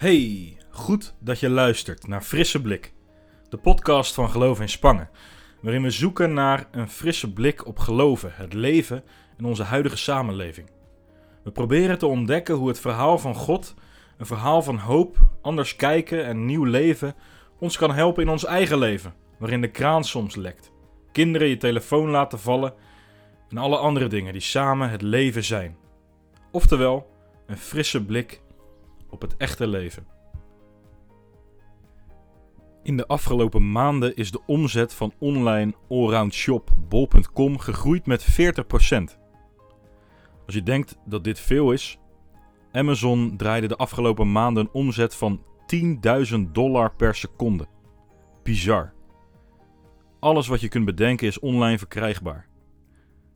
Hey, goed dat je luistert naar Frisse Blik, de podcast van Geloof in Spangen, waarin we zoeken naar een frisse blik op geloven, het leven en onze huidige samenleving. We proberen te ontdekken hoe het verhaal van God, een verhaal van hoop, anders kijken en nieuw leven, ons kan helpen in ons eigen leven, waarin de kraan soms lekt, kinderen je telefoon laten vallen en alle andere dingen die samen het leven zijn. Oftewel, een frisse blik op het echte leven. In de afgelopen maanden is de omzet van online allround shop bol.com gegroeid met 40%. Als je denkt dat dit veel is, Amazon draaide de afgelopen maanden een omzet van 10.000 dollar per seconde. Bizar. Alles wat je kunt bedenken is online verkrijgbaar.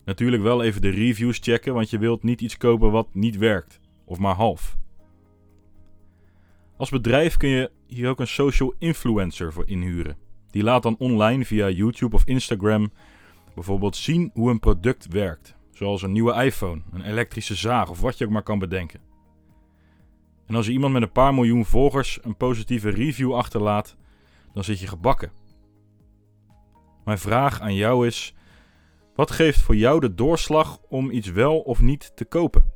Natuurlijk wel even de reviews checken, want je wilt niet iets kopen wat niet werkt, of maar half. Als bedrijf kun je hier ook een social influencer voor inhuren. Die laat dan online via YouTube of Instagram bijvoorbeeld zien hoe een product werkt. Zoals een nieuwe iPhone, een elektrische zaag of wat je ook maar kan bedenken. En als je iemand met een paar miljoen volgers een positieve review achterlaat, dan zit je gebakken. Mijn vraag aan jou is: wat geeft voor jou de doorslag om iets wel of niet te kopen?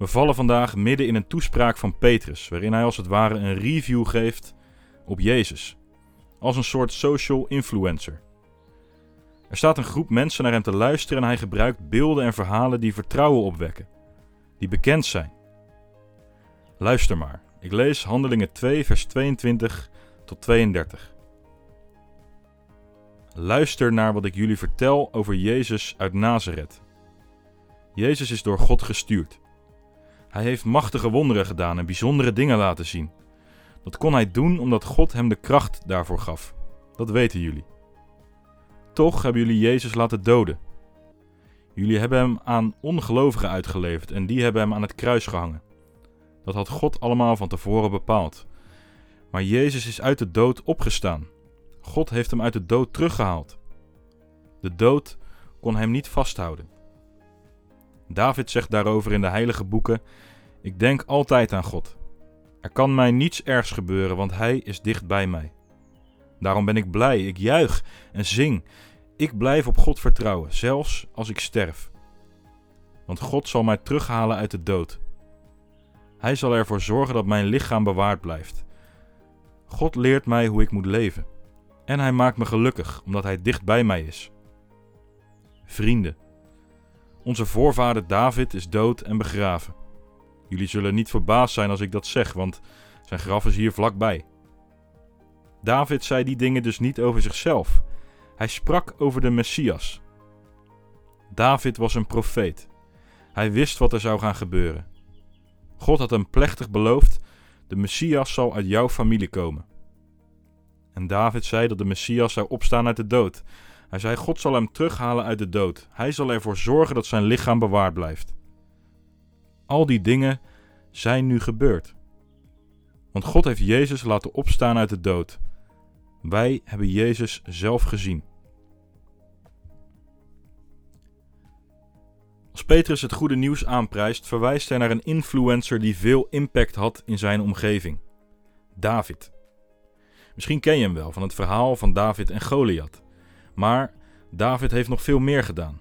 We vallen vandaag midden in een toespraak van Petrus, waarin hij als het ware een review geeft op Jezus. Als een soort social influencer. Er staat een groep mensen naar hem te luisteren en hij gebruikt beelden en verhalen die vertrouwen opwekken, die bekend zijn. Luister maar, ik lees Handelingen 2, vers 22 tot 32. Luister naar wat ik jullie vertel over Jezus uit Nazareth. Jezus is door God gestuurd. Hij heeft machtige wonderen gedaan en bijzondere dingen laten zien. Dat kon hij doen omdat God hem de kracht daarvoor gaf. Dat weten jullie. Toch hebben jullie Jezus laten doden. Jullie hebben hem aan ongelovigen uitgeleverd en die hebben hem aan het kruis gehangen. Dat had God allemaal van tevoren bepaald. Maar Jezus is uit de dood opgestaan. God heeft hem uit de dood teruggehaald. De dood kon hem niet vasthouden. David zegt daarover in de heilige boeken: Ik denk altijd aan God. Er kan mij niets ergs gebeuren, want Hij is dicht bij mij. Daarom ben ik blij, ik juich en zing. Ik blijf op God vertrouwen, zelfs als ik sterf. Want God zal mij terughalen uit de dood. Hij zal ervoor zorgen dat mijn lichaam bewaard blijft. God leert mij hoe ik moet leven. En hij maakt me gelukkig, omdat hij dicht bij mij is. Vrienden, onze voorvader David is dood en begraven. Jullie zullen niet verbaasd zijn als ik dat zeg, want zijn graf is hier vlakbij. David zei die dingen dus niet over zichzelf. Hij sprak over de Messias. David was een profeet. Hij wist wat er zou gaan gebeuren. God had hem plechtig beloofd: de Messias zal uit jouw familie komen. En David zei dat de Messias zou opstaan uit de dood. Hij zei: God zal hem terughalen uit de dood. Hij zal ervoor zorgen dat zijn lichaam bewaard blijft. Al die dingen zijn nu gebeurd. Want God heeft Jezus laten opstaan uit de dood. Wij hebben Jezus zelf gezien. Als Petrus het goede nieuws aanprijst, verwijst hij naar een influencer die veel impact had in zijn omgeving: David. Misschien ken je hem wel van het verhaal van David en Goliath. Maar David heeft nog veel meer gedaan.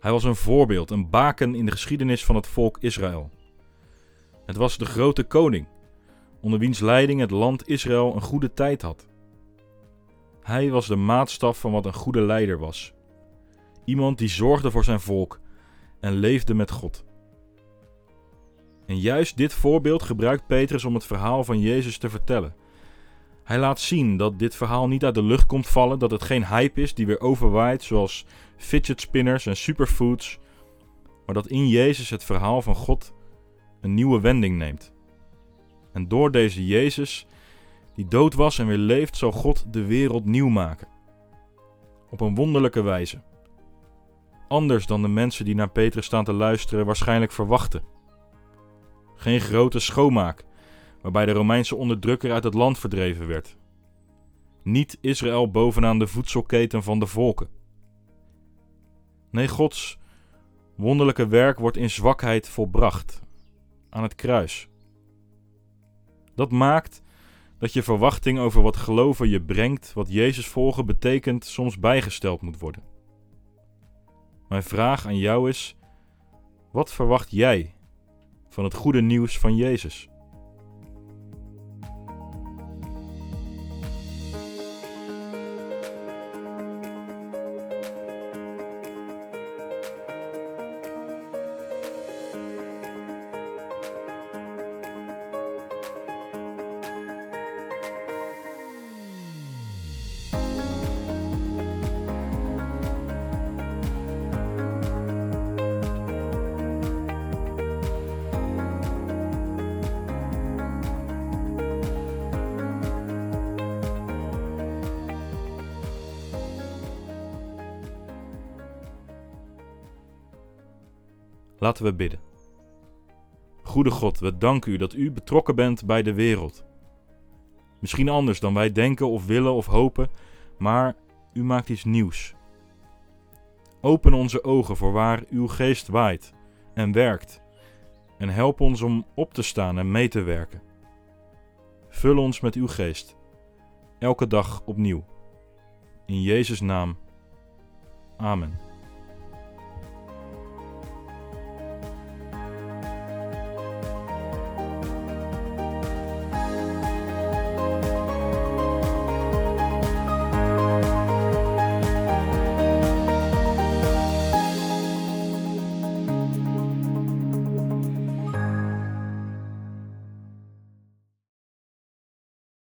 Hij was een voorbeeld, een baken in de geschiedenis van het volk Israël. Het was de grote koning, onder wiens leiding het land Israël een goede tijd had. Hij was de maatstaf van wat een goede leider was. Iemand die zorgde voor zijn volk en leefde met God. En juist dit voorbeeld gebruikt Petrus om het verhaal van Jezus te vertellen. Hij laat zien dat dit verhaal niet uit de lucht komt vallen, dat het geen hype is die weer overwaait zoals fidget spinners en superfoods, maar dat in Jezus het verhaal van God een nieuwe wending neemt. En door deze Jezus, die dood was en weer leeft, zal God de wereld nieuw maken. Op een wonderlijke wijze. Anders dan de mensen die naar Petrus staan te luisteren waarschijnlijk verwachten. Geen grote schoonmaak, waarbij de Romeinse onderdrukker uit het land verdreven werd. Niet Israël bovenaan de voedselketen van de volken. Nee, Gods wonderlijke werk wordt in zwakheid volbracht, aan het kruis. Dat maakt dat je verwachting over wat geloven je brengt, wat Jezus volgen betekent, soms bijgesteld moet worden. Mijn vraag aan jou is: wat verwacht jij van het goede nieuws van Jezus? Laten we bidden. Goede God, we danken u dat u betrokken bent bij de wereld. Misschien anders dan wij denken of willen of hopen, maar u maakt iets nieuws. Open onze ogen voor waar uw geest waait en werkt, en help ons om op te staan en mee te werken. Vul ons met uw geest, elke dag opnieuw. In Jezus' naam. Amen.